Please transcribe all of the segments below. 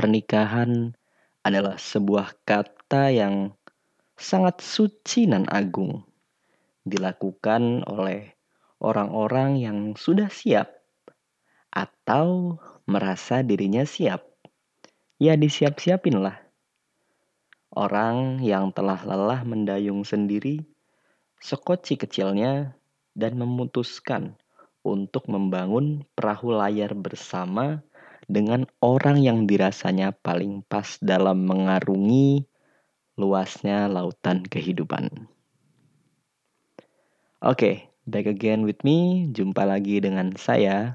pernikahan adalah sebuah kata yang sangat suci dan agung dilakukan oleh orang-orang yang sudah siap atau merasa dirinya siap. Ya disiap-siapin lah. Orang yang telah lelah mendayung sendiri, sekoci kecilnya, dan memutuskan untuk membangun perahu layar bersama dengan orang yang dirasanya paling pas dalam mengarungi luasnya lautan kehidupan. Oke, okay, back again with me. Jumpa lagi dengan saya,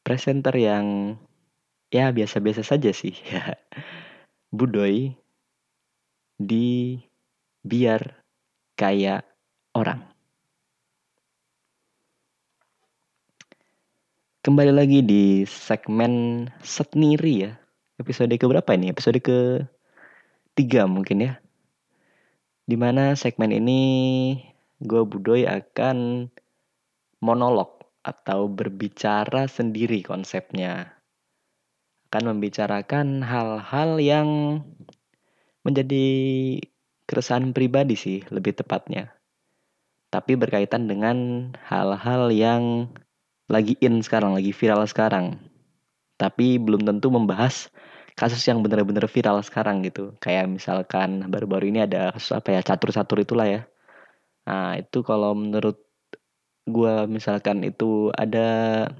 presenter yang ya biasa-biasa saja sih. Budoy di biar kayak orang. Kembali lagi di segmen sendiri ya. Episode ke berapa ini? Episode ke tiga mungkin ya. Di mana segmen ini gue Budoy akan monolog atau berbicara sendiri konsepnya. Akan membicarakan hal-hal yang menjadi keresahan pribadi sih lebih tepatnya. Tapi berkaitan dengan hal-hal yang lagi in sekarang, lagi viral sekarang. Tapi belum tentu membahas kasus yang benar-benar viral sekarang gitu. Kayak misalkan baru-baru ini ada kasus apa ya, catur-catur itulah ya. Nah itu kalau menurut gue misalkan itu ada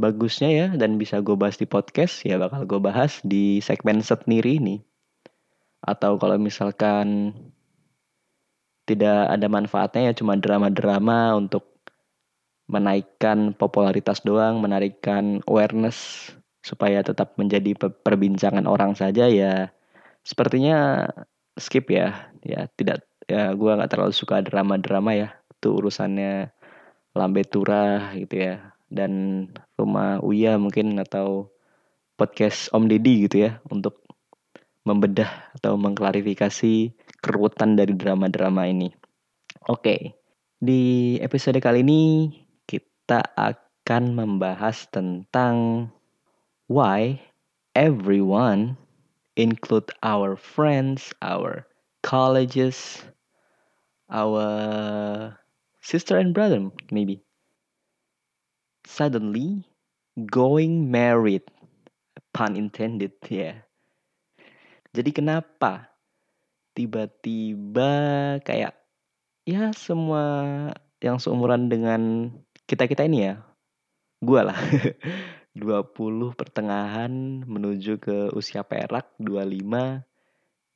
bagusnya ya dan bisa gue bahas di podcast ya bakal gue bahas di segmen sendiri ini. Atau kalau misalkan tidak ada manfaatnya ya cuma drama-drama untuk menaikkan popularitas doang, menarikkan awareness supaya tetap menjadi perbincangan orang saja ya sepertinya skip ya. Ya tidak ya gue nggak terlalu suka drama-drama ya. Itu urusannya lambe turah gitu ya. Dan rumah Uya mungkin atau podcast Om Deddy gitu ya untuk membedah atau mengklarifikasi keruwetan dari drama-drama ini. Oke, di episode kali ini kita akan membahas tentang why everyone, include our friends, our colleges, our sister and brother, maybe, suddenly going married, pun intended, ya. Yeah. Jadi kenapa tiba-tiba kayak ya semua yang seumuran dengan kita-kita ini ya, gue lah. 20 pertengahan menuju ke usia perak 25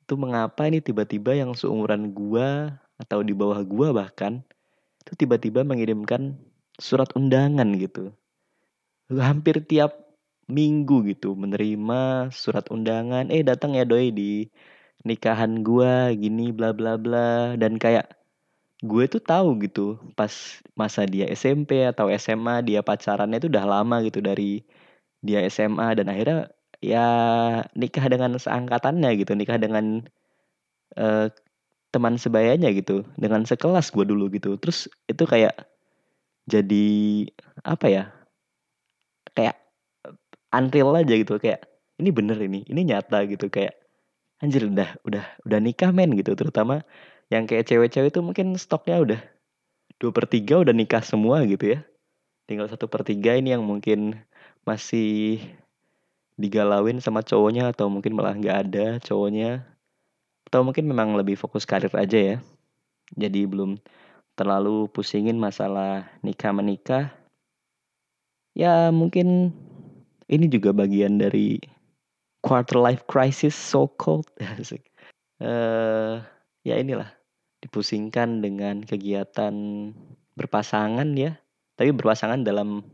itu mengapa ini tiba-tiba yang seumuran gua atau di bawah gua bahkan itu tiba-tiba mengirimkan surat undangan gitu. Hampir tiap minggu gitu menerima surat undangan eh datang ya doi di nikahan gua gini bla bla bla. Dan kayak gue tuh tahu gitu pas masa dia SMP atau SMA dia pacarannya itu udah lama gitu dari dia SMA dan akhirnya ya nikah dengan seangkatannya gitu nikah dengan uh, teman sebayanya gitu dengan sekelas gue dulu gitu. Terus itu kayak jadi apa ya kayak unreal aja gitu kayak ini bener ini ini nyata gitu kayak anjir udah udah udah nikah men gitu terutama yang kayak cewek-cewek itu mungkin stoknya udah dua per tiga udah nikah semua gitu ya. Tinggal satu per tiga ini yang mungkin masih digalauin sama cowoknya atau mungkin malah nggak ada cowoknya. Atau mungkin memang lebih fokus karir aja ya. Jadi belum terlalu pusingin masalah nikah menikah. Ya mungkin ini juga bagian dari quarter life crisis so called. Uh, ya inilah dipusingkan dengan kegiatan berpasangan ya. Tapi berpasangan dalam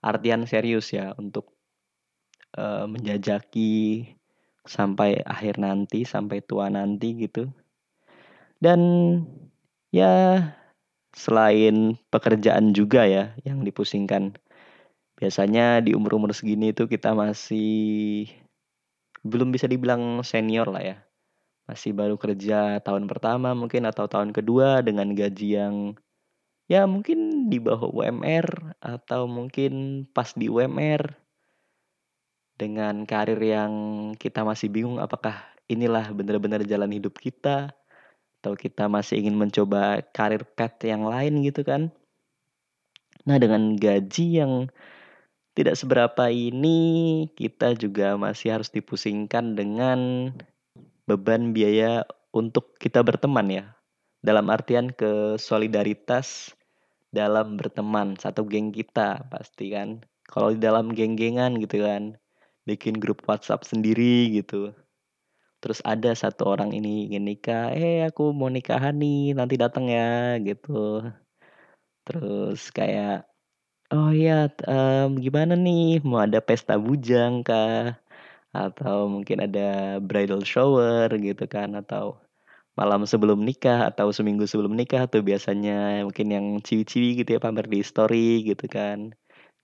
artian serius ya untuk uh, menjajaki sampai akhir nanti sampai tua nanti gitu. Dan ya selain pekerjaan juga ya yang dipusingkan. Biasanya di umur-umur segini itu kita masih belum bisa dibilang senior lah ya masih baru kerja tahun pertama mungkin atau tahun kedua dengan gaji yang ya mungkin di bawah UMR atau mungkin pas di UMR dengan karir yang kita masih bingung apakah inilah benar-benar jalan hidup kita atau kita masih ingin mencoba karir path yang lain gitu kan. Nah, dengan gaji yang tidak seberapa ini kita juga masih harus dipusingkan dengan beban biaya untuk kita berteman ya. Dalam artian ke solidaritas dalam berteman satu geng kita pasti kan. Kalau di dalam geng-gengan gitu kan bikin grup WhatsApp sendiri gitu. Terus ada satu orang ini ingin nikah, eh aku mau nikahan nih, nanti datang ya gitu. Terus kayak oh iya um, gimana nih mau ada pesta bujang kah? Atau mungkin ada bridal shower gitu kan atau malam sebelum nikah atau seminggu sebelum nikah tuh biasanya mungkin yang ciwi-ciwi gitu ya pamer di story gitu kan.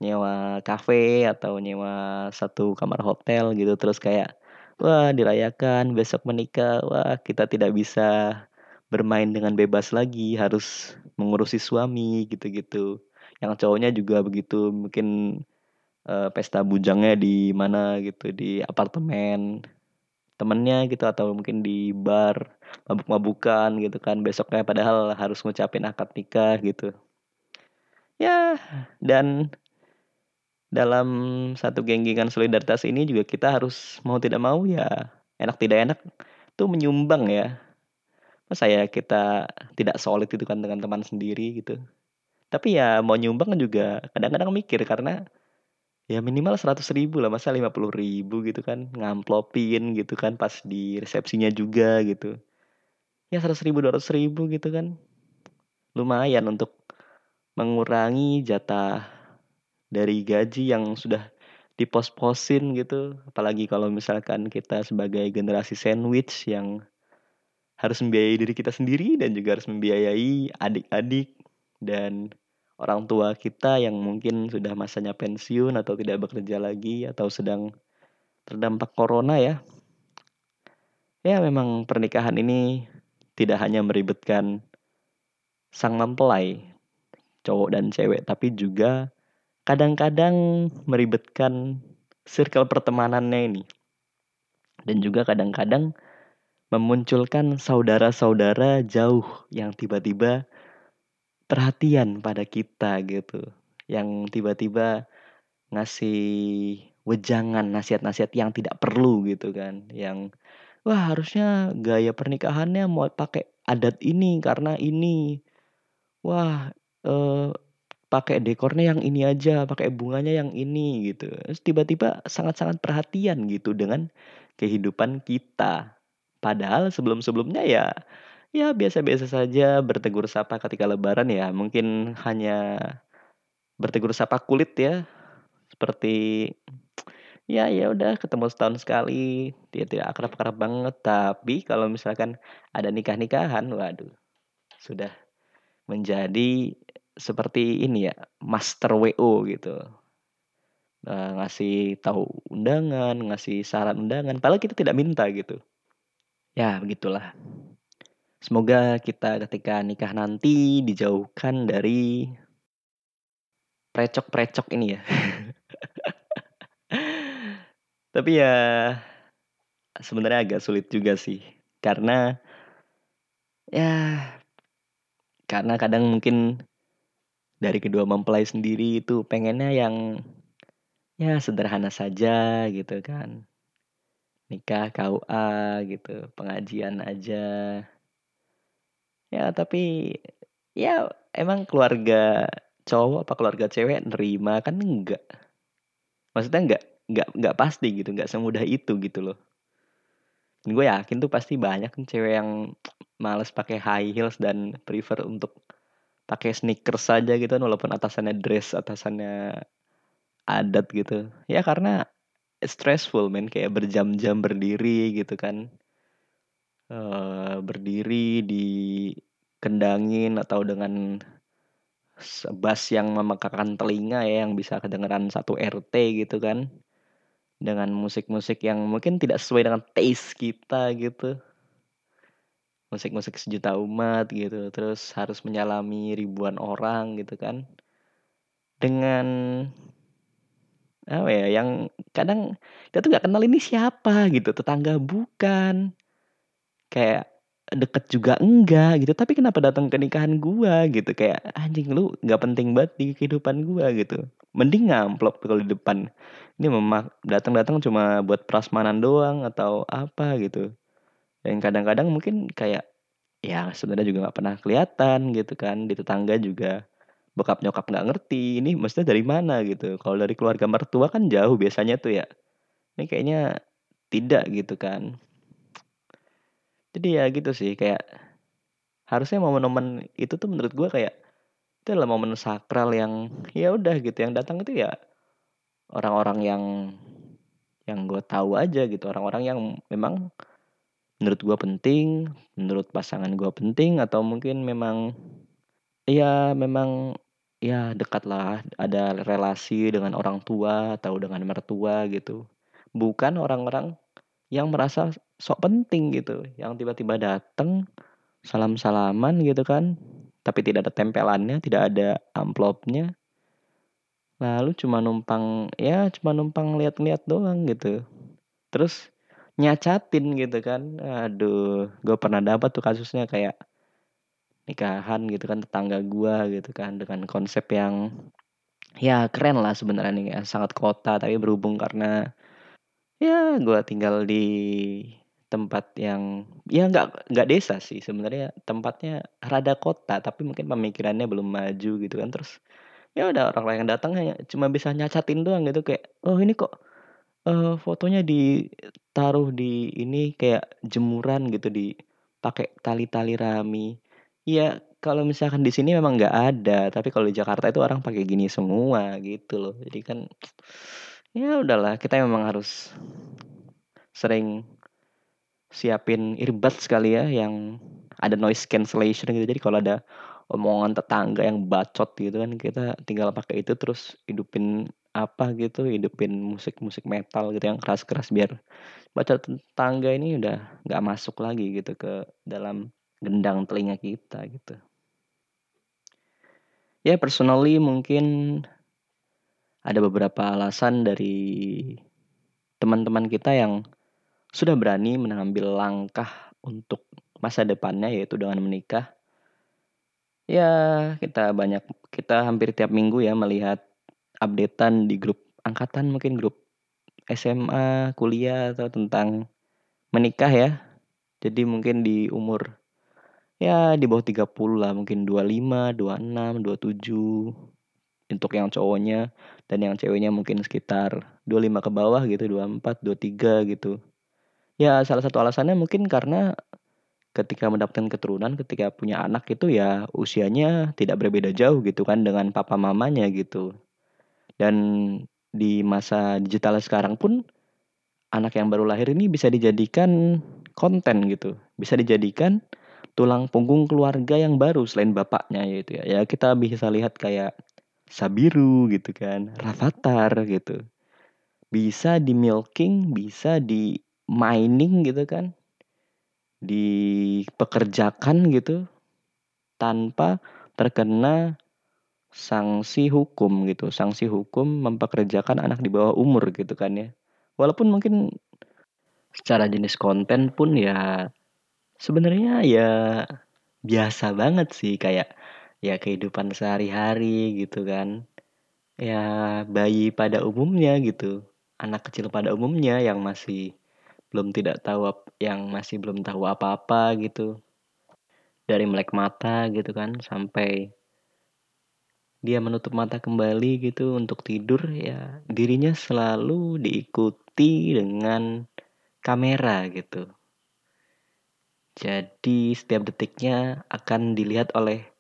Nyewa kafe atau nyewa satu kamar hotel gitu terus kayak wah dirayakan besok menikah wah kita tidak bisa bermain dengan bebas lagi harus mengurusi suami gitu-gitu. Yang cowoknya juga begitu mungkin uh, pesta bujangnya di mana gitu di apartemen temennya gitu atau mungkin di bar mabuk-mabukan gitu kan besoknya padahal harus ngucapin akad nikah gitu ya dan dalam satu genggengan solidaritas ini juga kita harus mau tidak mau ya enak tidak enak tuh menyumbang ya. Masa ya kita tidak solid itu kan dengan teman sendiri gitu. Tapi ya mau nyumbang juga kadang-kadang mikir karena ya minimal seratus ribu lah masa lima puluh ribu gitu kan ngamplopin gitu kan pas di resepsinya juga gitu. Ya seratus ribu dua ratus ribu gitu kan. Lumayan untuk mengurangi jatah dari gaji yang sudah dipos-posin gitu. Apalagi kalau misalkan kita sebagai generasi sandwich yang harus membiayai diri kita sendiri dan juga harus membiayai adik-adik dan orang tua kita yang mungkin sudah masanya pensiun atau tidak bekerja lagi atau sedang terdampak corona ya. Ya memang pernikahan ini tidak hanya meribetkan sang mempelai cowok dan cewek tapi juga kadang-kadang meribetkan circle pertemanannya ini. Dan juga kadang-kadang memunculkan saudara-saudara jauh yang tiba-tiba perhatian pada kita gitu. Yang tiba-tiba ngasih wejangan nasihat-nasihat yang tidak perlu gitu kan. Yang wah harusnya gaya pernikahannya mau pakai adat ini karena ini. Wah eh, pakai dekornya yang ini aja, pakai bunganya yang ini gitu. Tiba-tiba sangat-sangat perhatian gitu dengan kehidupan kita. Padahal sebelum-sebelumnya ya ya biasa-biasa saja bertegur sapa ketika lebaran ya, mungkin hanya bertegur sapa kulit ya. Seperti ya ya udah ketemu setahun sekali, dia tidak akrab-akrab banget, tapi kalau misalkan ada nikah-nikahan, waduh, sudah menjadi seperti ini ya, master WO gitu. Nah, ngasih tahu undangan, ngasih saran undangan, padahal kita tidak minta gitu. Ya, begitulah. Semoga kita ketika nikah nanti dijauhkan dari precok-precok ini ya. Tapi ya sebenarnya agak sulit juga sih. Karena ya karena kadang mungkin dari kedua mempelai sendiri itu pengennya yang ya sederhana saja gitu kan nikah KUA gitu pengajian aja ya tapi ya emang keluarga cowok apa keluarga cewek nerima kan enggak. Maksudnya enggak enggak enggak pasti gitu enggak semudah itu gitu loh. Dan gue yakin tuh pasti banyak kan cewek yang males pakai high heels dan prefer untuk pakai sneakers saja gitu kan walaupun atasannya dress atasannya adat gitu. Ya karena stressful men kayak berjam-jam berdiri gitu kan uh, berdiri di kendangin atau dengan bass yang memekakan telinga ya yang bisa kedengeran satu RT gitu kan. Dengan musik-musik yang mungkin tidak sesuai dengan taste kita gitu. Musik-musik sejuta umat gitu terus harus menyalami ribuan orang gitu kan. Dengan apa ya, yang kadang kita tuh nggak kenal ini siapa gitu, tetangga bukan, kayak deket juga enggak gitu, tapi kenapa datang ke nikahan gua gitu, kayak anjing lu nggak penting banget di kehidupan gua gitu. Mending ngamplop kalau di depan. Ini memak datang-datang cuma buat prasmanan doang atau apa gitu. Dan kadang-kadang mungkin kayak ya sebenarnya juga nggak pernah kelihatan gitu kan di tetangga juga bokap nyokap nggak ngerti ini maksudnya dari mana gitu kalau dari keluarga mertua kan jauh biasanya tuh ya ini kayaknya tidak gitu kan jadi ya gitu sih kayak harusnya momen-momen itu tuh menurut gue kayak itu adalah momen sakral yang ya udah gitu yang datang itu ya orang-orang yang yang gue tahu aja gitu orang-orang yang memang menurut gue penting menurut pasangan gue penting atau mungkin memang ya memang ya dekat lah ada relasi dengan orang tua atau dengan mertua gitu. Bukan orang-orang yang merasa sok penting gitu. Yang tiba-tiba datang salam-salaman gitu kan. Tapi tidak ada tempelannya tidak ada amplopnya. Lalu cuma numpang ya cuma numpang lihat-lihat doang gitu. Terus nyacatin gitu kan. Aduh gue pernah dapat tuh kasusnya kayak nikahan gitu kan tetangga gua gitu kan dengan konsep yang ya keren lah sebenarnya nih ya, sangat kota tapi berhubung karena ya gua tinggal di tempat yang ya nggak nggak desa sih sebenarnya. Tempatnya rada kota tapi mungkin pemikirannya belum maju gitu kan. Terus ya udah orang-orang yang datang hanya cuma bisa nyacatin doang gitu. Kayak oh ini kok uh, fotonya ditaruh di ini kayak jemuran gitu di pakai tali-tali rami. Iya, kalau misalkan di sini memang nggak ada, tapi kalau di Jakarta itu orang pakai gini semua gitu loh. Jadi kan ya udahlah, kita memang harus sering siapin earbuds sekali ya yang ada noise cancellation gitu. Jadi kalau ada omongan tetangga yang bacot gitu kan kita tinggal pakai itu terus hidupin apa gitu, hidupin musik-musik metal gitu yang keras-keras biar bacot tetangga ini udah nggak masuk lagi gitu ke dalam gendang telinga kita gitu. Ya personally mungkin ada beberapa alasan dari teman-teman kita yang sudah berani mengambil langkah untuk masa depannya yaitu dengan menikah. Ya, kita banyak kita hampir tiap minggu ya melihat updatean di grup angkatan mungkin grup SMA, kuliah atau tentang menikah ya. Jadi mungkin di umur ya di bawah 30 lah mungkin 25, 26, 27 untuk yang cowoknya dan yang ceweknya mungkin sekitar 25 ke bawah gitu 24, 23 gitu. Ya salah satu alasannya mungkin karena ketika mendapatkan keturunan, ketika punya anak itu ya usianya tidak berbeda jauh gitu kan dengan papa mamanya gitu. Dan di masa digital sekarang pun anak yang baru lahir ini bisa dijadikan konten gitu. Bisa dijadikan tulang punggung keluarga yang baru selain bapaknya gitu ya. Ya kita bisa lihat kayak Sabiru gitu kan, Rafathar gitu. Bisa di milking, bisa di mining gitu kan. Dipekerjakan gitu tanpa terkena sanksi hukum gitu. Sanksi hukum mempekerjakan anak di bawah umur gitu kan ya. Walaupun mungkin secara jenis konten pun ya Sebenarnya ya biasa banget sih kayak ya kehidupan sehari-hari gitu kan. Ya bayi pada umumnya gitu. Anak kecil pada umumnya yang masih belum tidak tahu yang masih belum tahu apa-apa gitu. Dari melek mata gitu kan sampai dia menutup mata kembali gitu untuk tidur ya dirinya selalu diikuti dengan kamera gitu jadi setiap detiknya akan dilihat oleh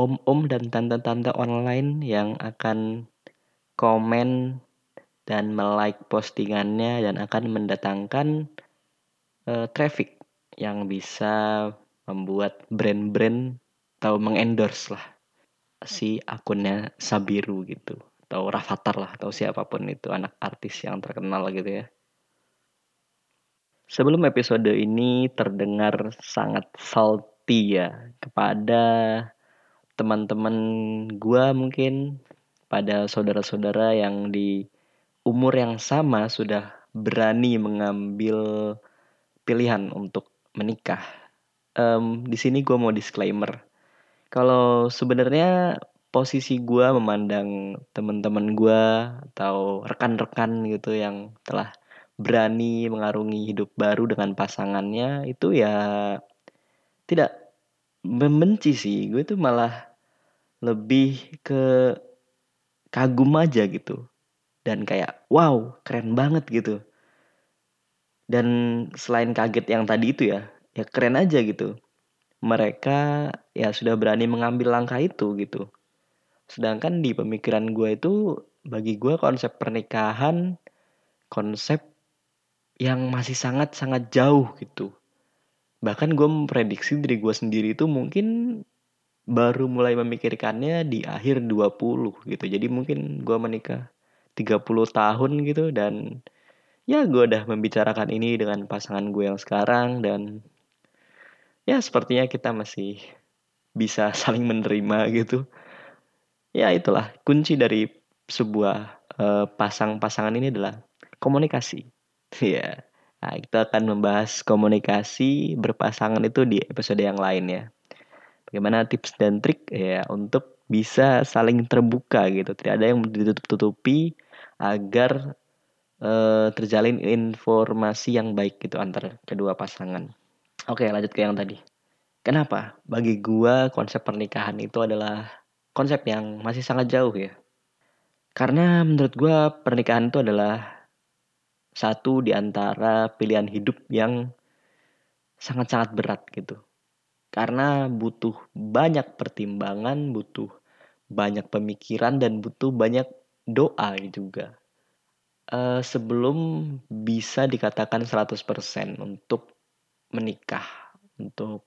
om-om dan tante-tante online yang akan komen dan melike postingannya dan akan mendatangkan uh, traffic yang bisa membuat brand-brand atau mengendorse lah si akunnya Sabiru gitu atau Rafathar lah atau siapa pun itu anak artis yang terkenal gitu ya. Sebelum episode ini terdengar sangat salty ya kepada teman-teman gua mungkin pada saudara-saudara yang di umur yang sama sudah berani mengambil pilihan untuk menikah. Um, di sini gue mau disclaimer. Kalau sebenarnya posisi gue memandang teman-teman gue atau rekan-rekan gitu yang telah berani mengarungi hidup baru dengan pasangannya itu ya tidak membenci sih gue tuh malah lebih ke kagum aja gitu. Dan kayak wow keren banget gitu. Dan selain kaget yang tadi itu ya ya keren aja gitu. Mereka ya sudah berani mengambil langkah itu gitu. Sedangkan di pemikiran gue itu bagi gue konsep pernikahan konsep yang masih sangat sangat jauh gitu. Bahkan gue memprediksi diri gue sendiri itu mungkin baru mulai memikirkannya di akhir 20 gitu jadi mungkin gue menikah 30 tahun gitu dan ya gue udah membicarakan ini dengan pasangan gue yang sekarang dan ya sepertinya kita masih bisa saling menerima gitu ya itulah kunci dari sebuah uh, pasang-pasangan ini adalah komunikasi ya. Nah, kita akan membahas komunikasi berpasangan itu di episode yang lain ya. Bagaimana tips dan trik ya untuk bisa saling terbuka gitu. Tidak ada yang ditutup-tutupi agar uh, terjalin informasi yang baik gitu antar kedua pasangan. Oke, lanjut ke yang tadi. Kenapa? Bagi gua konsep pernikahan itu adalah konsep yang masih sangat jauh ya. Karena menurut gua pernikahan itu adalah satu di antara pilihan hidup yang sangat-sangat berat gitu. Karena butuh banyak pertimbangan, butuh banyak pemikiran dan butuh banyak doa juga. Uh, sebelum bisa dikatakan 100% untuk menikah, untuk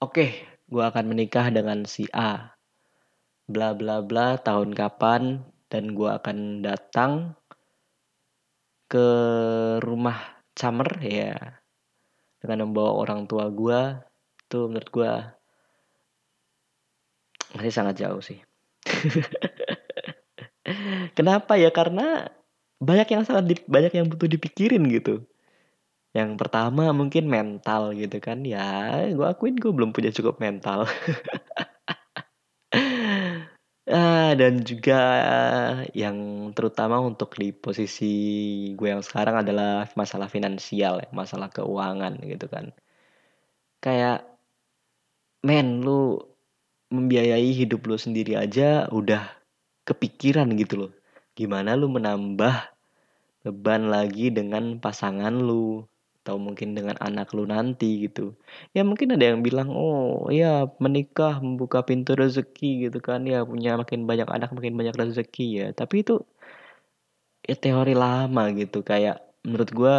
oke, okay, gue akan menikah dengan si A. Bla bla bla tahun kapan dan gue akan datang ke rumah Camer ya dengan membawa orang tua gue itu menurut gue masih sangat jauh sih. Kenapa ya? Karena banyak yang sangat di, banyak yang butuh dipikirin gitu. Yang pertama mungkin mental gitu kan. Ya gue akuin gue belum punya cukup mental. Ah, dan juga yang terutama untuk di posisi gue yang sekarang adalah masalah finansial ya, masalah keuangan gitu kan. Kayak men lu membiayai hidup lu sendiri aja udah kepikiran gitu loh. Gimana lu menambah beban lagi dengan pasangan lu atau mungkin dengan anak lu nanti gitu. Ya mungkin ada yang bilang, oh ya menikah membuka pintu rezeki gitu kan ya punya makin banyak anak makin banyak rezeki ya. Tapi itu ya teori lama gitu kayak menurut gue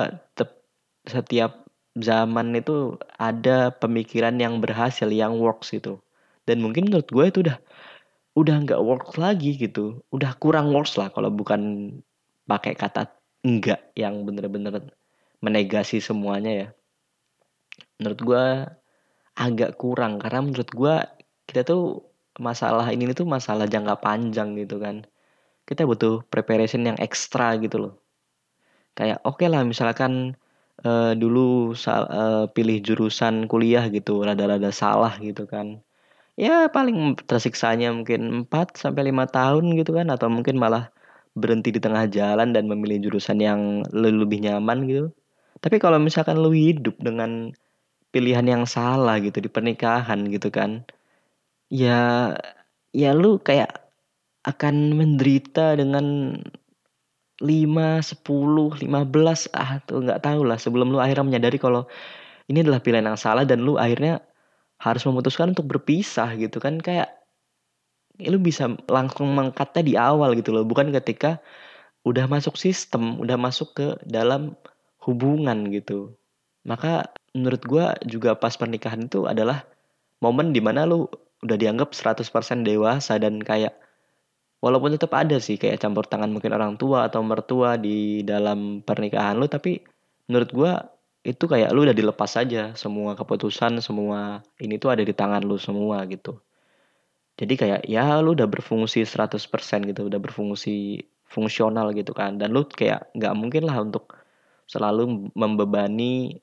setiap zaman itu ada pemikiran yang berhasil yang works gitu. Dan mungkin menurut gue itu udah udah nggak works lagi gitu. Udah kurang works lah kalau bukan pakai kata enggak yang bener-bener menegasi semuanya ya menurut gue agak kurang karena menurut gue kita tuh masalah ini tuh masalah jangka panjang gitu kan kita butuh preparation yang ekstra gitu loh kayak oke okay lah misalkan uh, dulu uh, pilih jurusan kuliah gitu rada-rada salah gitu kan. Ya paling tersiksanya mungkin 4 sampai lima tahun gitu kan atau mungkin malah berhenti di tengah jalan dan memilih jurusan yang lebih nyaman gitu. Tapi kalau misalkan lu hidup dengan pilihan yang salah gitu di pernikahan gitu kan, ya ya lu kayak akan menderita dengan 5, 10, 15 ah tuh nggak tahu lah sebelum lu akhirnya menyadari kalau ini adalah pilihan yang salah dan lu akhirnya harus memutuskan untuk berpisah gitu kan kayak ya lu bisa langsung mengkatnya di awal gitu loh bukan ketika udah masuk sistem udah masuk ke dalam hubungan gitu. Maka menurut gue juga pas pernikahan itu adalah momen di mana lu udah dianggap 100% dewasa dan kayak walaupun tetap ada sih kayak campur tangan mungkin orang tua atau mertua di dalam pernikahan lu tapi menurut gue itu kayak lu udah dilepas aja. Semua keputusan semua ini tuh ada di tangan lu semua gitu. Jadi kayak ya lu udah berfungsi 100% gitu udah berfungsi fungsional gitu kan. Dan lu kayak nggak mungkin lah untuk selalu membebani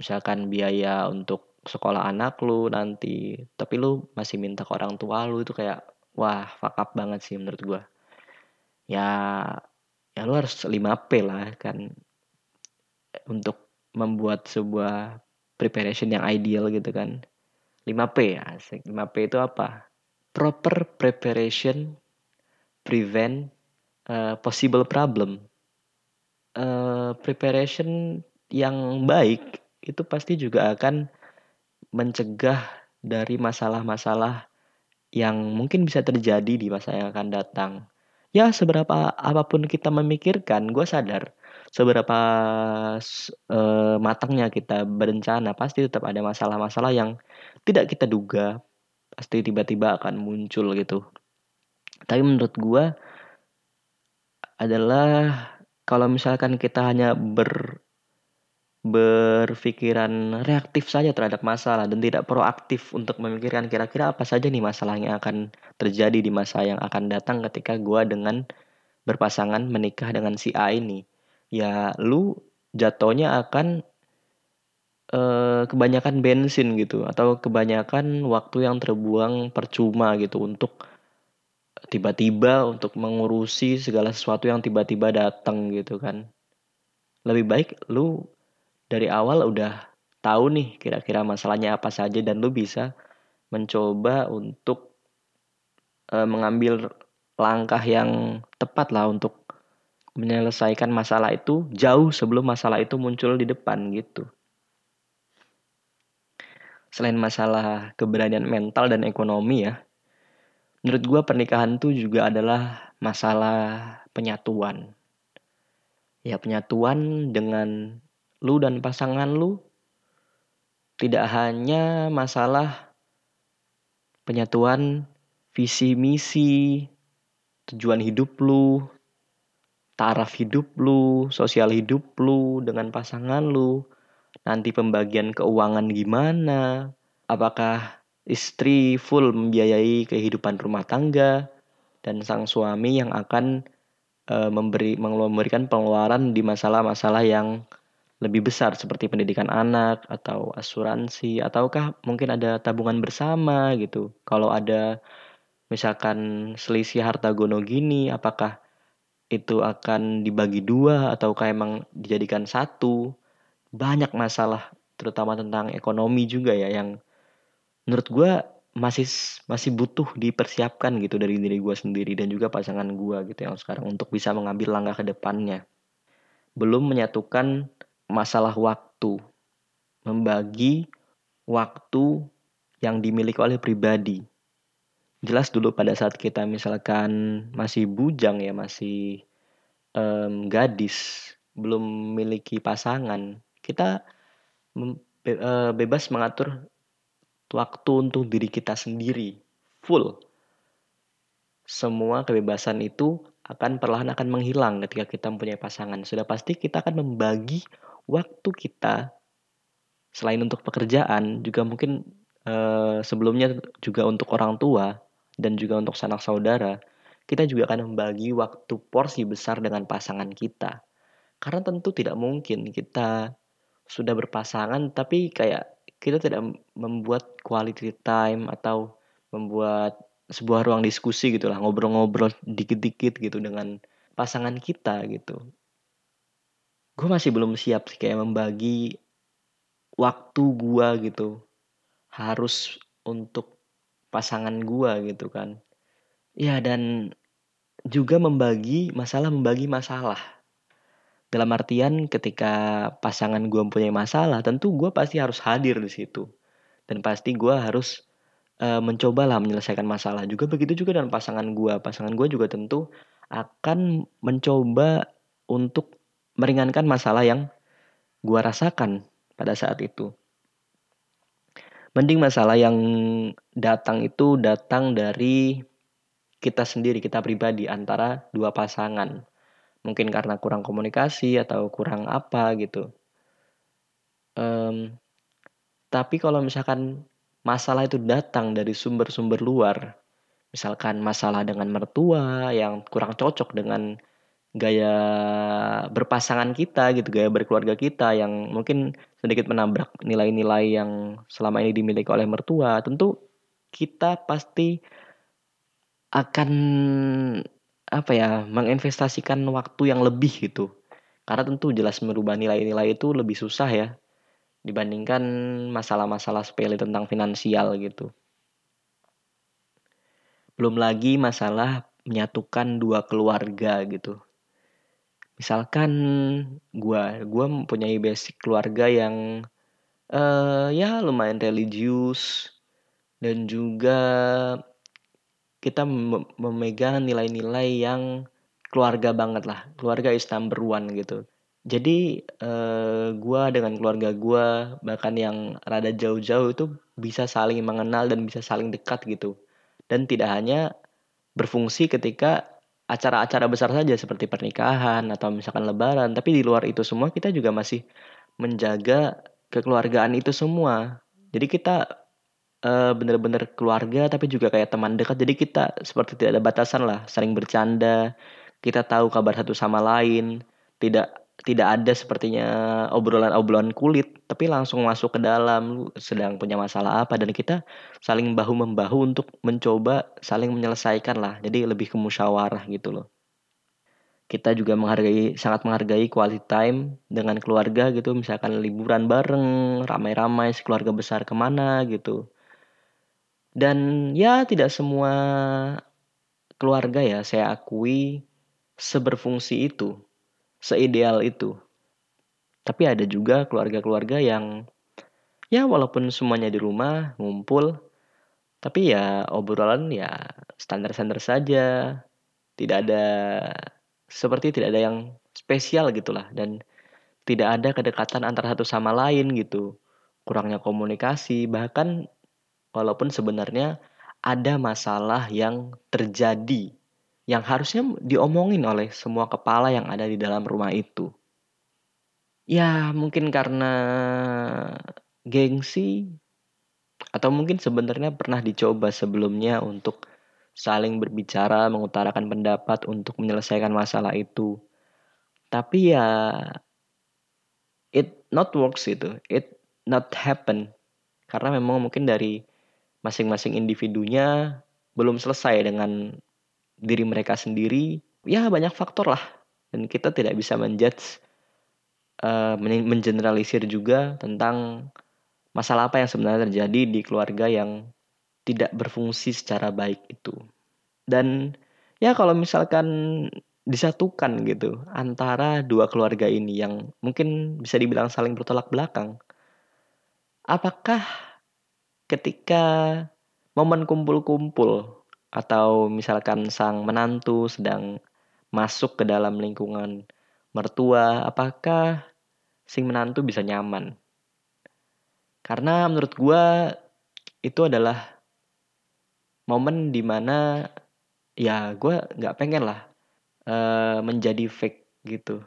misalkan biaya untuk sekolah anak lu nanti. Tapi lu masih minta ke orang tua lu itu kayak wah fuck up banget sih menurut gua. Ya ya lu harus 5P lah kan untuk membuat sebuah preparation yang ideal gitu kan. 5P ya 5P itu apa? Proper preparation prevent uh, possible problem. Uh, preparation yang baik itu pasti juga akan mencegah dari masalah-masalah yang mungkin bisa terjadi di masa yang akan datang. Ya, seberapa apa pun kita memikirkan, gue sadar seberapa uh, matangnya kita berencana, pasti tetap ada masalah-masalah yang tidak kita duga, pasti tiba-tiba akan muncul gitu. Tapi menurut gue adalah kalau misalkan kita hanya ber berpikiran reaktif saja terhadap masalah dan tidak proaktif untuk memikirkan kira-kira apa saja nih masalah yang akan terjadi di masa yang akan datang ketika gue dengan berpasangan menikah dengan si A ini. Ya lu jatuhnya akan eh, kebanyakan bensin gitu atau kebanyakan waktu yang terbuang percuma gitu untuk tiba-tiba untuk mengurusi segala sesuatu yang tiba-tiba datang gitu kan. Lebih baik lu dari awal udah tahu nih kira-kira masalahnya apa saja dan lu bisa mencoba untuk e, mengambil langkah yang tepat lah untuk menyelesaikan masalah itu jauh sebelum masalah itu muncul di depan gitu. Selain masalah keberanian mental dan ekonomi ya, menurut gue pernikahan tuh juga adalah masalah penyatuan. Ya penyatuan dengan lu dan pasangan lu tidak hanya masalah penyatuan visi misi, tujuan hidup lu, taraf hidup lu, sosial hidup lu dengan pasangan lu, nanti pembagian keuangan gimana, apakah istri full membiayai kehidupan rumah tangga dan sang suami yang akan uh, memberi memberikan pengeluaran di masalah-masalah yang lebih besar seperti pendidikan anak atau asuransi ataukah mungkin ada tabungan bersama gitu. Kalau ada misalkan selisih harta gono gini, apakah itu akan dibagi dua ataukah emang dijadikan satu? Banyak masalah terutama tentang ekonomi juga ya yang menurut gue masih masih butuh dipersiapkan gitu dari diri gue sendiri dan juga pasangan gue gitu yang sekarang untuk bisa mengambil langkah ke depannya. Belum menyatukan masalah waktu, membagi waktu yang dimiliki oleh pribadi. Jelas dulu pada saat kita misalkan masih bujang ya, masih um, gadis, belum memiliki pasangan, kita uh, bebas mengatur waktu untuk diri kita sendiri, full. Semua kebebasan itu akan perlahan akan menghilang ketika kita mempunyai pasangan. Sudah pasti kita akan membagi waktu kita selain untuk pekerjaan juga mungkin uh, sebelumnya juga untuk orang tua dan juga untuk sanak saudara kita juga akan membagi waktu porsi besar dengan pasangan kita. Karena tentu tidak mungkin kita sudah berpasangan tapi kayak kita tidak membuat quality time atau membuat sebuah ruang diskusi gitulah ngobrol-ngobrol dikit-dikit gitu dengan pasangan kita gitu gue masih belum siap sih kayak membagi waktu gue gitu. Harus untuk pasangan gue gitu kan. Ya dan juga membagi masalah membagi masalah. Dalam artian ketika pasangan gue mempunyai masalah tentu gue pasti harus hadir di situ. Dan pasti gue harus uh, mencobalah menyelesaikan masalah. Juga begitu juga dengan pasangan gue pasangan gue juga tentu akan mencoba untuk meringankan masalah yang gua rasakan pada saat itu. Mending masalah yang datang itu datang dari kita sendiri, kita pribadi antara dua pasangan. Mungkin karena kurang komunikasi atau kurang apa gitu. Um, tapi kalau misalkan masalah itu datang dari sumber-sumber luar, misalkan masalah dengan mertua yang kurang cocok dengan gaya berpasangan kita gitu, gaya berkeluarga kita yang mungkin sedikit menabrak nilai-nilai yang selama ini dimiliki oleh mertua, tentu kita pasti akan apa ya, menginvestasikan waktu yang lebih gitu. Karena tentu jelas merubah nilai-nilai itu lebih susah ya dibandingkan masalah-masalah sepele tentang finansial gitu. Belum lagi masalah menyatukan dua keluarga gitu. Misalkan gua, gua mempunyai basic keluarga yang uh, ya lumayan religius dan juga kita memegang nilai-nilai yang keluarga banget lah, keluarga is number one gitu. Jadi uh, gua dengan keluarga gua bahkan yang rada jauh-jauh itu bisa saling mengenal dan bisa saling dekat gitu dan tidak hanya berfungsi ketika acara-acara besar saja seperti pernikahan atau misalkan lebaran, tapi di luar itu semua kita juga masih menjaga kekeluargaan itu semua. Jadi kita uh, benar-benar keluarga tapi juga kayak teman dekat. Jadi kita seperti tidak ada batasan lah, saling bercanda, kita tahu kabar satu sama lain, tidak tidak ada sepertinya obrolan-obrolan kulit, tapi langsung masuk ke dalam, sedang punya masalah apa dan kita saling bahu membahu untuk mencoba saling menyelesaikan lah. Jadi lebih ke musyawarah gitu loh. Kita juga menghargai sangat menghargai quality time dengan keluarga gitu, misalkan liburan bareng, ramai-ramai sekeluarga besar ke mana gitu. Dan ya tidak semua keluarga ya saya akui seberfungsi itu seideal itu. Tapi ada juga keluarga-keluarga yang ya walaupun semuanya di rumah ngumpul, tapi ya obrolan ya standar-standar saja. Tidak ada seperti tidak ada yang spesial gitulah dan tidak ada kedekatan antara satu sama lain gitu. Kurangnya komunikasi bahkan walaupun sebenarnya ada masalah yang terjadi yang harusnya diomongin oleh semua kepala yang ada di dalam rumah itu. Ya, mungkin karena gengsi atau mungkin sebenarnya pernah dicoba sebelumnya untuk saling berbicara, mengutarakan pendapat untuk menyelesaikan masalah itu. Tapi ya it not works itu. It not happen. Karena memang mungkin dari masing-masing individunya belum selesai dengan diri mereka sendiri ya banyak faktor lah. Dan kita tidak bisa menjudge uh, mengeneralisir juga tentang masalah apa yang sebenarnya terjadi di keluarga yang tidak berfungsi secara baik itu. Dan ya kalau misalkan disatukan gitu antara dua keluarga ini yang mungkin bisa dibilang saling bertolak belakang apakah ketika momen kumpul-kumpul atau misalkan sang menantu sedang masuk ke dalam lingkungan mertua, apakah si menantu bisa nyaman? Karena menurut gue itu adalah momen di mana ya gue nggak pengen lah uh, menjadi fake gitu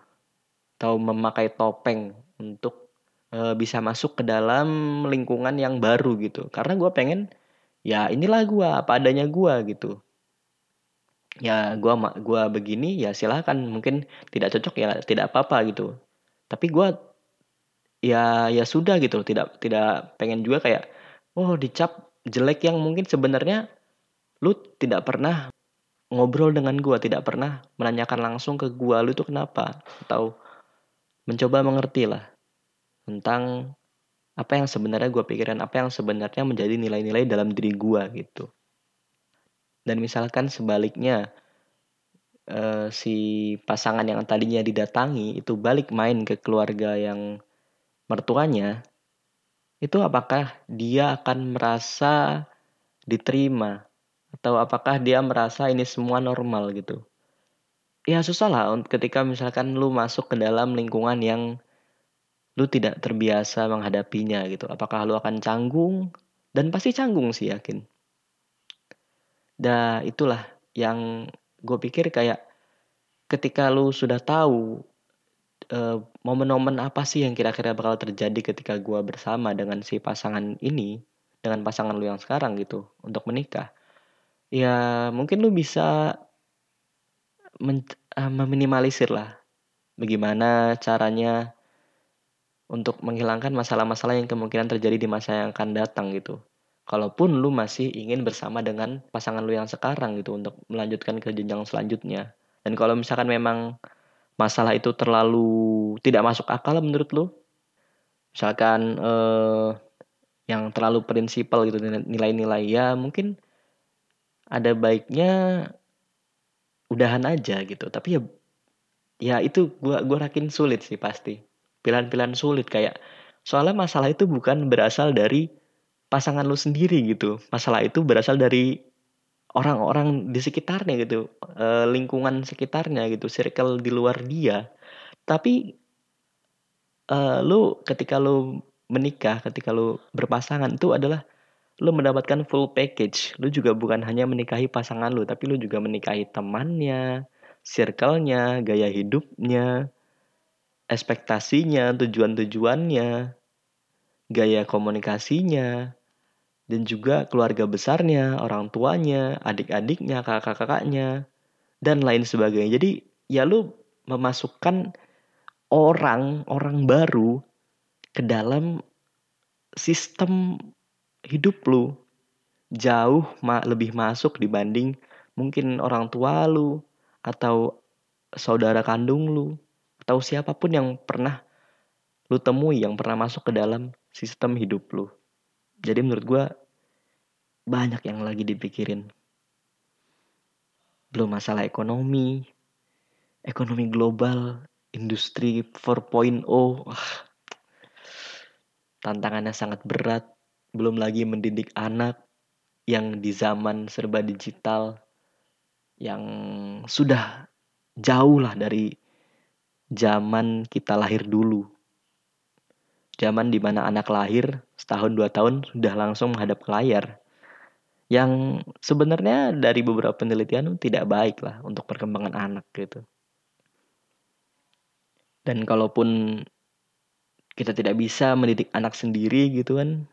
atau memakai topeng untuk uh, bisa masuk ke dalam lingkungan yang baru gitu karena gue pengen ya inilah gue apa adanya gue gitu. Ya gue gua begini ya silahkan mungkin tidak cocok ya tidak apa-apa gitu. Tapi gue ya ya sudah gitu. Tidak tidak pengen juga kayak oh dicap jelek yang mungkin sebenarnya lu tidak pernah ngobrol dengan gue tidak pernah menanyakan langsung ke gue lu itu kenapa? Atau mencoba mengerti lah tentang apa yang sebenarnya gue pikiran apa yang sebenarnya menjadi nilai-nilai dalam diri gue gitu. Dan misalkan sebaliknya uh, si pasangan yang tadinya didatangi itu balik main ke keluarga yang mertuanya itu apakah dia akan merasa diterima? Atau apakah dia merasa ini semua normal gitu? Ya susah lah ketika misalkan lu masuk ke dalam lingkungan yang lu tidak terbiasa menghadapinya gitu. Apakah lu akan canggung? Dan pasti canggung sih yakin. Dah itulah yang gue pikir kayak ketika lu sudah tahu uh, momen-momen apa sih yang kira-kira bakal terjadi ketika gue bersama dengan si pasangan ini, dengan pasangan lu yang sekarang gitu untuk menikah. Ya mungkin lu bisa men uh, meminimalisir lah bagaimana caranya untuk menghilangkan masalah-masalah yang kemungkinan terjadi di masa yang akan datang gitu. Kalaupun lu masih ingin bersama dengan pasangan lu yang sekarang gitu untuk melanjutkan ke jenjang selanjutnya. Dan kalau misalkan memang masalah itu terlalu tidak masuk akal menurut lu, misalkan eh, yang terlalu prinsipal gitu nilai-nilai ya mungkin ada baiknya udahan aja gitu. Tapi ya ya itu gua gua yakin sulit sih pasti pilihan-pilihan sulit kayak soalnya masalah itu bukan berasal dari pasangan lu sendiri gitu. Masalah itu berasal dari orang-orang di sekitarnya gitu e, lingkungan sekitarnya gitu circle di luar dia. Tapi e, lu ketika lu menikah ketika lu berpasangan itu adalah lu mendapatkan full package. Lu juga bukan hanya menikahi pasangan lu tapi lu juga menikahi temannya circle-nya gaya hidupnya ekspektasinya, tujuan-tujuannya, gaya komunikasinya, dan juga keluarga besarnya, orang tuanya, adik-adiknya, kakak-kakaknya, dan lain sebagainya. Jadi ya lu memasukkan orang, orang baru ke dalam sistem hidup lu jauh ma lebih masuk dibanding mungkin orang tua lu atau saudara kandung lu atau siapa pun yang pernah lu temui yang pernah masuk ke dalam sistem hidup lu. Jadi menurut gue banyak yang lagi dipikirin. Belum masalah ekonomi, ekonomi global, industri 4.0, wah, tantangannya sangat berat. Belum lagi mendidik anak yang di zaman serba digital yang sudah jauh lah dari zaman kita lahir dulu. Zaman di mana anak lahir setahun dua tahun sudah langsung menghadap ke layar. Yang sebenarnya dari beberapa penelitian tidak baik lah untuk perkembangan anak gitu. Dan kalaupun kita tidak bisa mendidik anak sendiri gitu kan,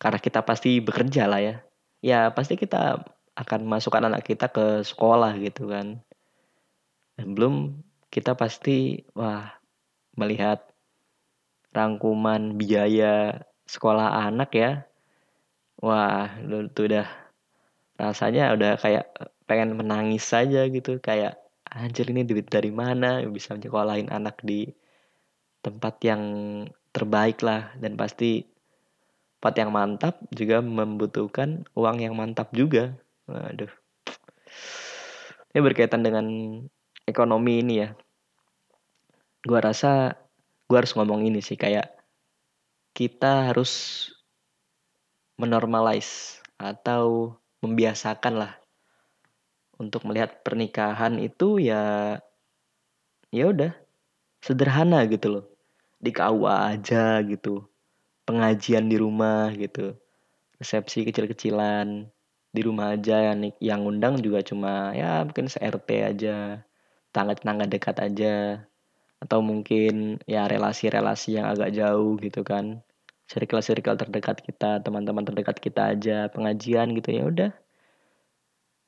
karena kita pasti bekerja lah ya. Ya pasti kita akan masukkan anak kita ke sekolah gitu kan. Dan belum kita pasti wah melihat rangkuman biaya sekolah anak ya. Wah itu udah rasanya udah kayak pengen menangis saja gitu. Kayak anjir ini duit dari mana? Bisa menyekolahin anak di tempat yang terbaik lah. Dan pasti tempat yang mantap juga membutuhkan uang yang mantap juga. Waduh. Ini berkaitan dengan ekonomi ini ya gue rasa gue harus ngomong ini sih kayak kita harus menormalize atau membiasakan lah untuk melihat pernikahan itu ya ya udah sederhana gitu loh. Di KUA aja gitu pengajian di rumah gitu resepsi kecil-kecilan di rumah aja yang yang undang juga cuma ya mungkin se RT aja tangga-tangga dekat aja atau mungkin ya relasi-relasi yang agak jauh gitu kan. Circle-circle terdekat kita teman-teman terdekat kita aja pengajian gitu ya udah.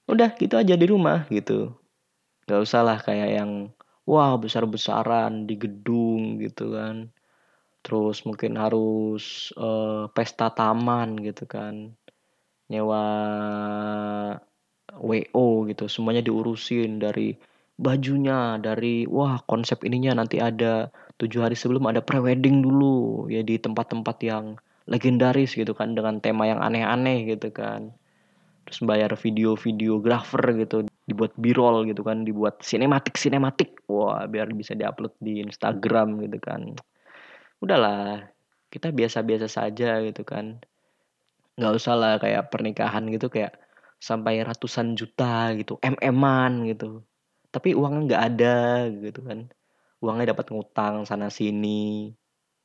Udah gitu aja di rumah gitu. Nggak usah lah kayak yang wah besar-besaran di gedung gitu kan. Terus mungkin harus uh, pesta taman gitu kan. Nyewa WO gitu semuanya diurusin dari bajunya dari wah konsep ininya nanti ada tujuh hari sebelum ada prewedding dulu ya di tempat-tempat yang legendaris gitu kan dengan tema yang aneh-aneh gitu kan. Terus bayar video videografer gitu dibuat birol gitu kan dibuat sinematik sinematik wah biar bisa diupload di Instagram gitu kan. Udahlah kita biasa-biasa saja gitu kan. Nggak usah lah kayak pernikahan gitu kayak sampai ratusan juta gitu mm-an gitu tapi uangnya nggak ada gitu kan. Uangnya dapat ngutang sana sini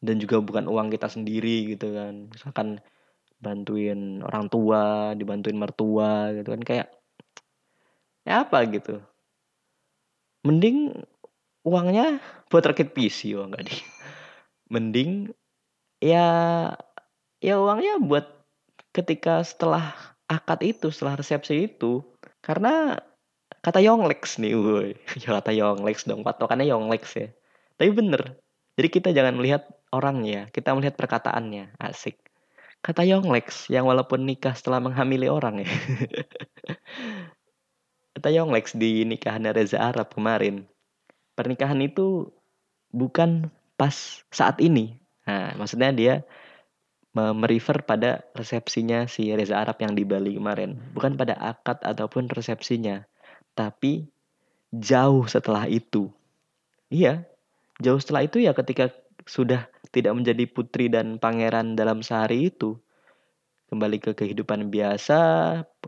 dan juga bukan uang kita sendiri gitu kan. Misalkan bantuin orang tua dibantuin mertua gitu kan. Kayak ya apa gitu. Mending uangnya buat rakit PC oh enggak di. Mending ya ya uangnya buat ketika setelah akad itu setelah resepsi itu. Karena kata Yonglex nih, woi. Ya kata Yonglex dong, patokannya Yonglex ya. Tapi bener. Jadi kita jangan melihat orangnya, kita melihat perkataannya. Asik. Kata Yonglex yang walaupun nikah setelah menghamili orang ya. kata Yonglex di nikahan Reza Arab kemarin. Pernikahan itu bukan pas saat ini. Nah, maksudnya dia merefer pada resepsinya si Reza Arab yang di Bali kemarin. Bukan pada akad ataupun resepsinya. Tapi jauh setelah itu. Iya, jauh setelah itu ya ketika sudah tidak menjadi putri dan pangeran dalam sehari itu. Kembali ke kehidupan biasa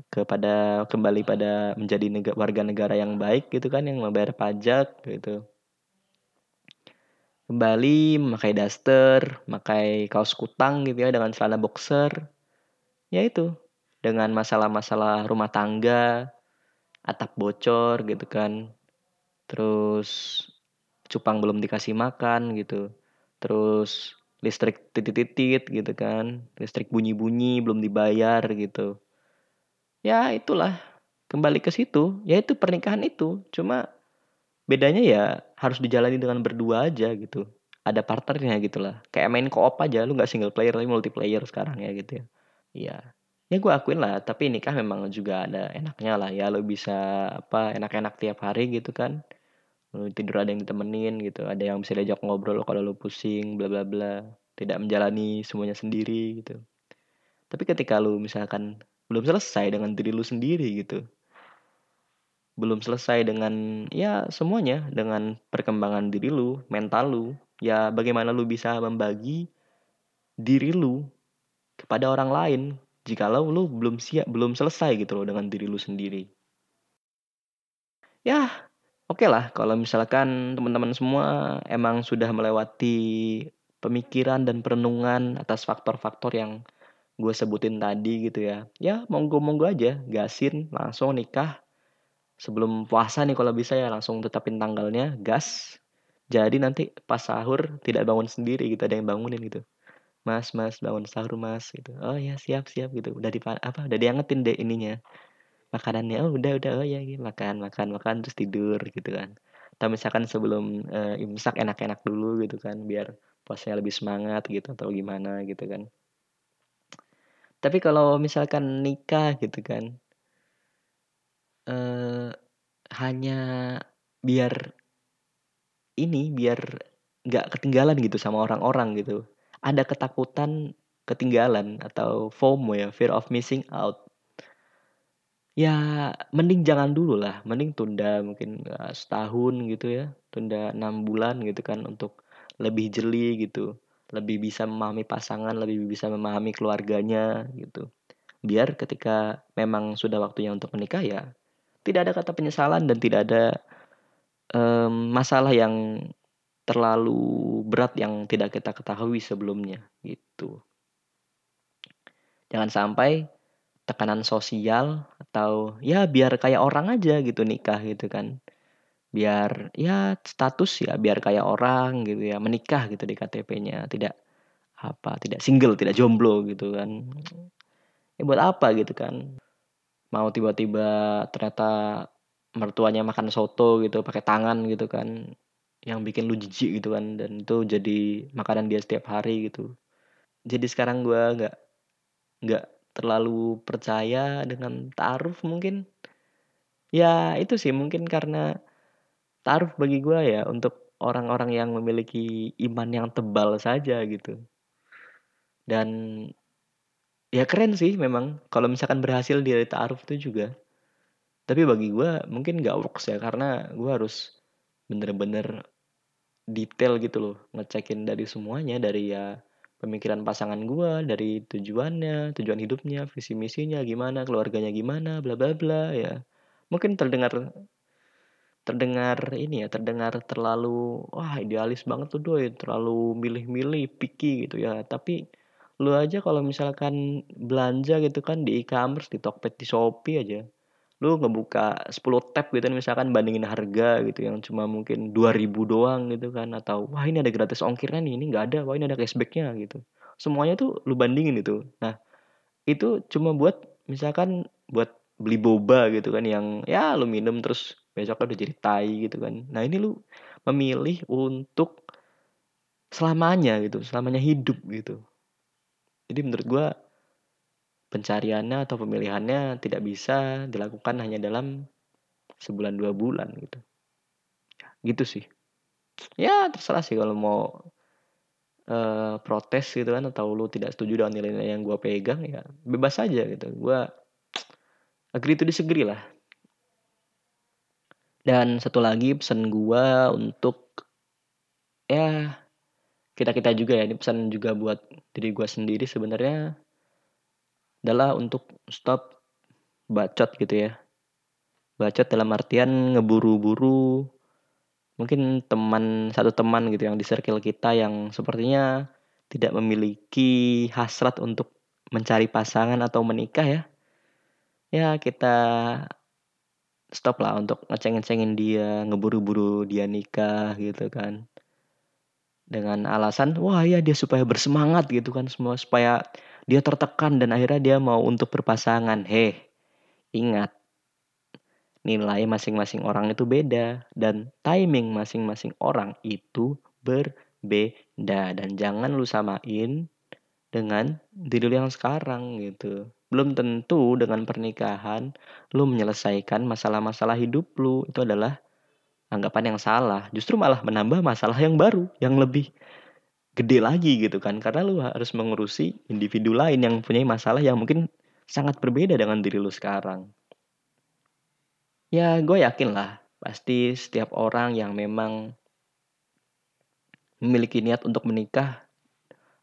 kepada kembali pada menjadi negara, warga negara yang baik gitu kan yang membayar pajak gitu. Kembali memakai daster memakai kaos kutang gitu ya dengan celana boxer. Ya itu dengan masalah-masalah rumah tangga atap bocor gitu kan. Terus cupang belum dikasih makan gitu. Terus listrik titit-titit gitu kan. Listrik bunyi-bunyi belum dibayar gitu. Ya itulah. Kembali ke situ. Ya itu pernikahan itu. Cuma bedanya ya harus dijalani dengan berdua aja gitu. Ada partnernya gitu lah kayak main co-op aja. Lu nggak single player tapi multiplayer sekarang ya gitu ya. Iya ya gue akuin lah tapi nikah memang juga ada enaknya lah ya lo bisa apa enak-enak tiap hari gitu kan. Lo tidur ada yang ditemenin gitu ada yang bisa diajak ngobrol kalau lo pusing bla bla bla. Tidak menjalani semuanya sendiri gitu. Tapi ketika lo misalkan belum selesai dengan diri lo sendiri gitu belum selesai dengan ya semuanya dengan perkembangan diri lu mental lu ya bagaimana lu bisa membagi diri lu kepada orang lain jikalau lu belum siap belum selesai gitu loh dengan diri lu sendiri. Ya oke okay lah. Kalau misalkan teman-teman semua emang sudah melewati pemikiran dan perenungan atas faktor-faktor yang gue sebutin tadi gitu ya ya monggo monggo aja gasin langsung nikah. Sebelum puasa nih kalau bisa ya langsung tetapin tanggalnya gas. Jadi nanti pas sahur tidak bangun sendiri gitu ada yang bangunin gitu mas mas bangun sahur mas gitu. Oh ya siap siap gitu. Udah di apa udah diangetin deh ininya makanannya. Oh udah udah. Oh ya gitu. makan makan makan terus tidur gitu kan. Atau misalkan sebelum uh, imsak enak-enak dulu gitu kan biar puasanya lebih semangat gitu atau gimana gitu kan. Tapi kalau misalkan nikah gitu kan uh, hanya biar ini biar nggak ketinggalan gitu sama orang-orang gitu ada ketakutan ketinggalan atau FOMO ya, fear of missing out. Ya mending jangan dulu lah, mending tunda mungkin uh, setahun gitu ya, tunda enam bulan gitu kan untuk lebih jeli gitu, lebih bisa memahami pasangan, lebih bisa memahami keluarganya gitu. Biar ketika memang sudah waktunya untuk menikah ya, tidak ada kata penyesalan dan tidak ada um, masalah yang terlalu berat yang tidak kita ketahui sebelumnya gitu. Jangan sampai tekanan sosial atau ya biar kayak orang aja gitu nikah gitu kan. Biar ya status ya biar kayak orang gitu ya menikah gitu di KTP-nya, tidak apa, tidak single, tidak jomblo gitu kan. Ya buat apa gitu kan. Mau tiba-tiba ternyata mertuanya makan soto gitu pakai tangan gitu kan yang bikin lu jijik gitu kan dan itu jadi makanan dia setiap hari gitu. Jadi sekarang gue nggak nggak terlalu percaya dengan taruh mungkin. Ya itu sih mungkin karena taruh bagi gue ya untuk orang-orang yang memiliki iman yang tebal saja gitu. Dan ya keren sih memang kalau misalkan berhasil dari taruh itu juga. Tapi bagi gue mungkin gak works ya karena gue harus bener-bener detail gitu loh ngecekin dari semuanya dari ya pemikiran pasangan gue dari tujuannya tujuan hidupnya visi misinya gimana keluarganya gimana bla bla bla ya. Mungkin terdengar terdengar ini ya terdengar terlalu wah idealis banget tuh doi. Terlalu milih-milih picky gitu ya. Tapi lu aja kalau misalkan belanja gitu kan di e-commerce di Tokped di Shopee aja lu ngebuka 10 tab gitu kan misalkan bandingin harga gitu yang cuma mungkin 2000 doang gitu kan atau wah ini ada gratis ongkirnya nih ini nggak ada wah ini ada cashbacknya gitu. Semuanya tuh lu bandingin itu. Nah itu cuma buat misalkan buat beli boba gitu kan yang ya lu minum terus besoknya udah jadi tai gitu kan. Nah ini lu memilih untuk selamanya gitu selamanya hidup gitu. Jadi menurut gue pencariannya atau pemilihannya tidak bisa dilakukan hanya dalam sebulan dua bulan gitu. Gitu sih. Ya terserah sih kalau mau uh, protes gitu kan atau lu tidak setuju dengan nilai-nilai yang gue pegang ya bebas aja gitu. Gue agree to disagree lah. Dan satu lagi pesan gue untuk ya kita kita juga ya. Ini pesan juga buat diri gue sendiri sebenarnya adalah untuk stop bacot gitu ya. Bacot dalam artian ngeburu-buru mungkin teman satu teman gitu yang di circle kita yang sepertinya tidak memiliki hasrat untuk mencari pasangan atau menikah ya. Ya kita stop lah untuk ngeceng-ngecengin dia ngeburu-buru dia nikah gitu kan. Dengan alasan wah ya dia supaya bersemangat gitu kan. Semua supaya dia tertekan dan akhirnya dia mau untuk berpasangan. Heh ingat nilai masing-masing orang itu beda dan timing masing-masing orang itu berbeda. Dan jangan lu samain dengan diri lu yang sekarang gitu. Belum tentu dengan pernikahan lu menyelesaikan masalah-masalah hidup lu. Itu adalah anggapan yang salah. Justru malah menambah masalah yang baru yang lebih gede lagi gitu kan karena lu harus mengurusi individu lain yang punya masalah yang mungkin sangat berbeda dengan diri lu sekarang ya gue yakin lah pasti setiap orang yang memang memiliki niat untuk menikah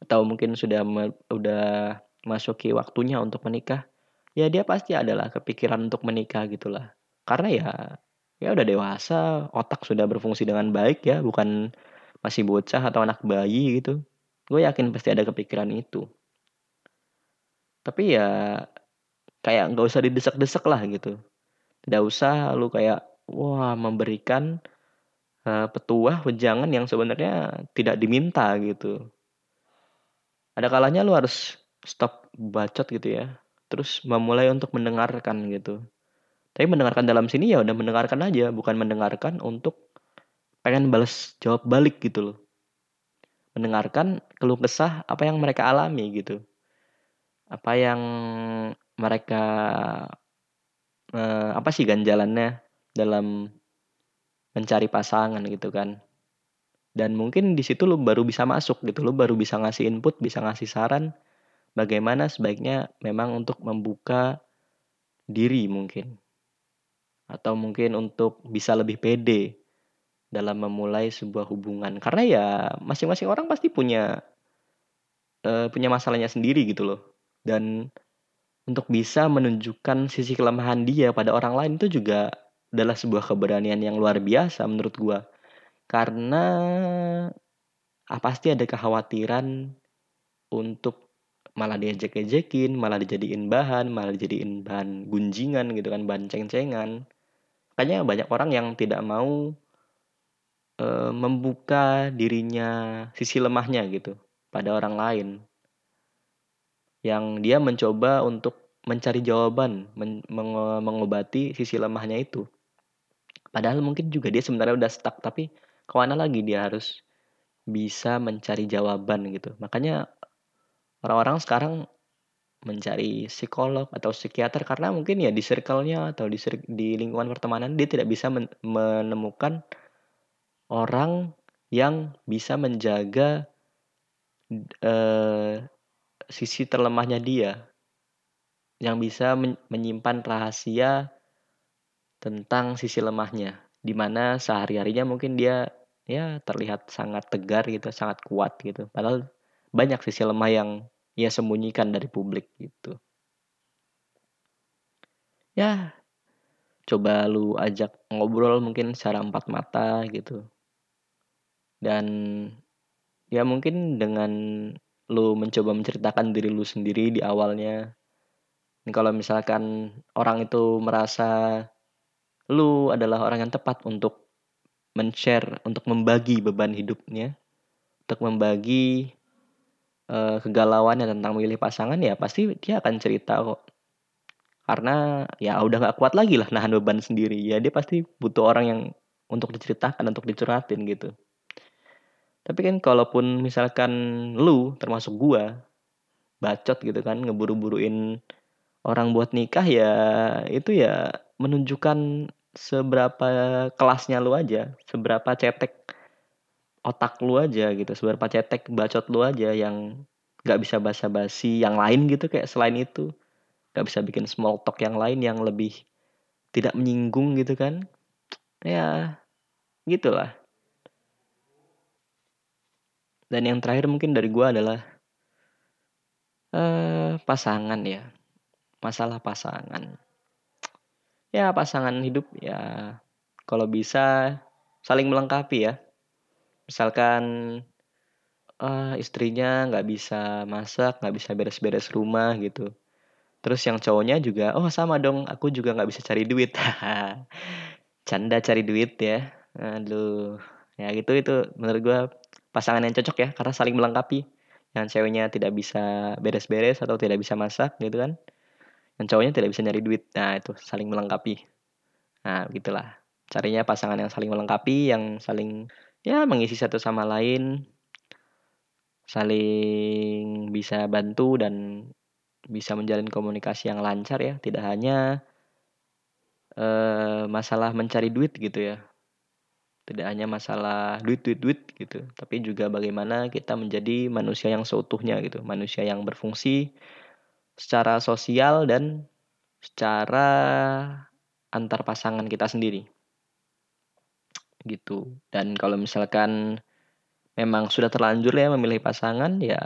atau mungkin sudah udah masuki waktunya untuk menikah, ya dia pasti adalah kepikiran untuk menikah gitulah. Karena ya ya udah dewasa, otak sudah berfungsi dengan baik ya, bukan masih bocah atau anak bayi gitu. Gue yakin pasti ada kepikiran itu. Tapi ya kayak nggak usah didesak-desak lah gitu. Tidak usah lu kayak wah memberikan uh, petuah wejangan yang sebenarnya tidak diminta gitu. Ada kalanya lu harus stop bacot gitu ya terus memulai untuk mendengarkan gitu tapi mendengarkan dalam sini ya udah mendengarkan aja bukan mendengarkan untuk pengen balas jawab balik gitu loh. Mendengarkan keluh kesah apa yang mereka alami gitu. Apa yang mereka eh, apa sih ganjalannya dalam mencari pasangan gitu kan. Dan mungkin di situ lo baru bisa masuk gitu lo baru bisa ngasih input bisa ngasih saran bagaimana sebaiknya memang untuk membuka diri mungkin. Atau mungkin untuk bisa lebih pede dalam memulai sebuah hubungan. Karena ya masing-masing orang pasti punya uh, punya masalahnya sendiri gitu loh. Dan untuk bisa menunjukkan sisi kelemahan dia pada orang lain itu juga adalah sebuah keberanian yang luar biasa menurut gua. Karena ah, pasti ada kekhawatiran untuk malah diejek-ejekin, malah dijadiin bahan, malah dijadiin bahan gunjingan gitu kan, bahan ceng-cengan. Makanya banyak orang yang tidak mau e, membuka dirinya, sisi lemahnya gitu pada orang lain. Yang dia mencoba untuk mencari jawaban, men meng mengobati sisi lemahnya itu. Padahal mungkin juga dia sebenarnya udah stuck, tapi ke mana lagi dia harus bisa mencari jawaban gitu. Makanya orang-orang sekarang mencari psikolog atau psikiater karena mungkin ya di circle-nya atau di, di lingkungan pertemanan dia tidak bisa men menemukan orang yang bisa menjaga uh, sisi terlemahnya dia yang bisa men menyimpan rahasia tentang sisi lemahnya di mana sehari-harinya mungkin dia ya terlihat sangat tegar gitu sangat kuat gitu padahal banyak sisi lemah yang ia sembunyikan dari publik gitu. Ya, coba lu ajak ngobrol mungkin secara empat mata gitu. Dan ya mungkin dengan lu mencoba menceritakan diri lu sendiri di awalnya. Dan kalau misalkan orang itu merasa lu adalah orang yang tepat untuk men-share, untuk membagi beban hidupnya, untuk membagi uh, kegalauannya tentang memilih pasangan ya pasti dia akan cerita kok karena ya udah nggak kuat lagi lah nahan beban sendiri ya dia pasti butuh orang yang untuk diceritakan untuk dicurhatin gitu tapi kan kalaupun misalkan lu termasuk gua bacot gitu kan ngeburu-buruin orang buat nikah ya itu ya menunjukkan seberapa kelasnya lu aja seberapa cetek otak lu aja gitu seberapa cetek bacot lu aja yang nggak bisa basa-basi yang lain gitu kayak selain itu. Nggak bisa bikin small talk yang lain yang lebih tidak menyinggung gitu kan. Ya gitulah dan yang terakhir mungkin dari gue adalah uh, pasangan ya. Masalah pasangan. Ya pasangan hidup ya kalau bisa saling melengkapi ya. Misalkan uh, istrinya nggak bisa masak nggak bisa beres-beres rumah gitu. Terus yang cowoknya juga, oh sama dong, aku juga nggak bisa cari duit. Canda cari duit ya. Aduh, ya gitu itu menurut gue pasangan yang cocok ya, karena saling melengkapi. Yang ceweknya tidak bisa beres-beres atau tidak bisa masak gitu kan. Yang cowoknya tidak bisa nyari duit. Nah itu saling melengkapi. Nah gitulah. Carinya pasangan yang saling melengkapi, yang saling ya mengisi satu sama lain, saling bisa bantu dan bisa menjalin komunikasi yang lancar ya, tidak hanya uh, masalah mencari duit gitu ya. Tidak hanya masalah duit duit duit gitu, tapi juga bagaimana kita menjadi manusia yang seutuhnya gitu, manusia yang berfungsi secara sosial dan secara antar pasangan kita sendiri. Gitu. Dan kalau misalkan memang sudah terlanjur ya memilih pasangan ya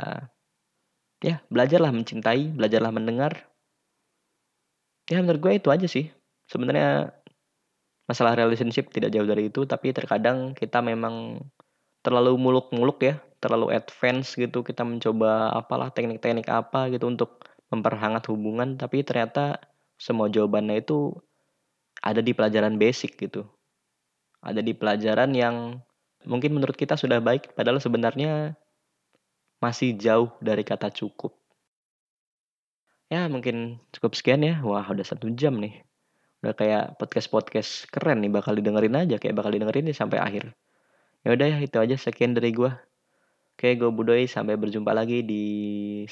ya belajarlah mencintai belajarlah mendengar ya menurut gue itu aja sih sebenarnya masalah relationship tidak jauh dari itu tapi terkadang kita memang terlalu muluk-muluk ya terlalu advance gitu kita mencoba apalah teknik-teknik apa gitu untuk memperhangat hubungan tapi ternyata semua jawabannya itu ada di pelajaran basic gitu ada di pelajaran yang mungkin menurut kita sudah baik padahal sebenarnya masih jauh dari kata cukup. Ya mungkin cukup sekian ya. Wah udah satu jam nih. Udah kayak podcast-podcast keren nih bakal didengerin aja. Kayak bakal didengerin nih sampai akhir. Ya udah ya itu aja sekian dari gue. Oke gue Budoy sampai berjumpa lagi di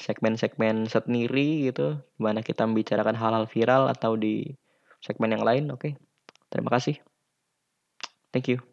segmen-segmen sendiri gitu. Di mana kita membicarakan hal-hal viral atau di segmen yang lain. Oke terima kasih. Thank you.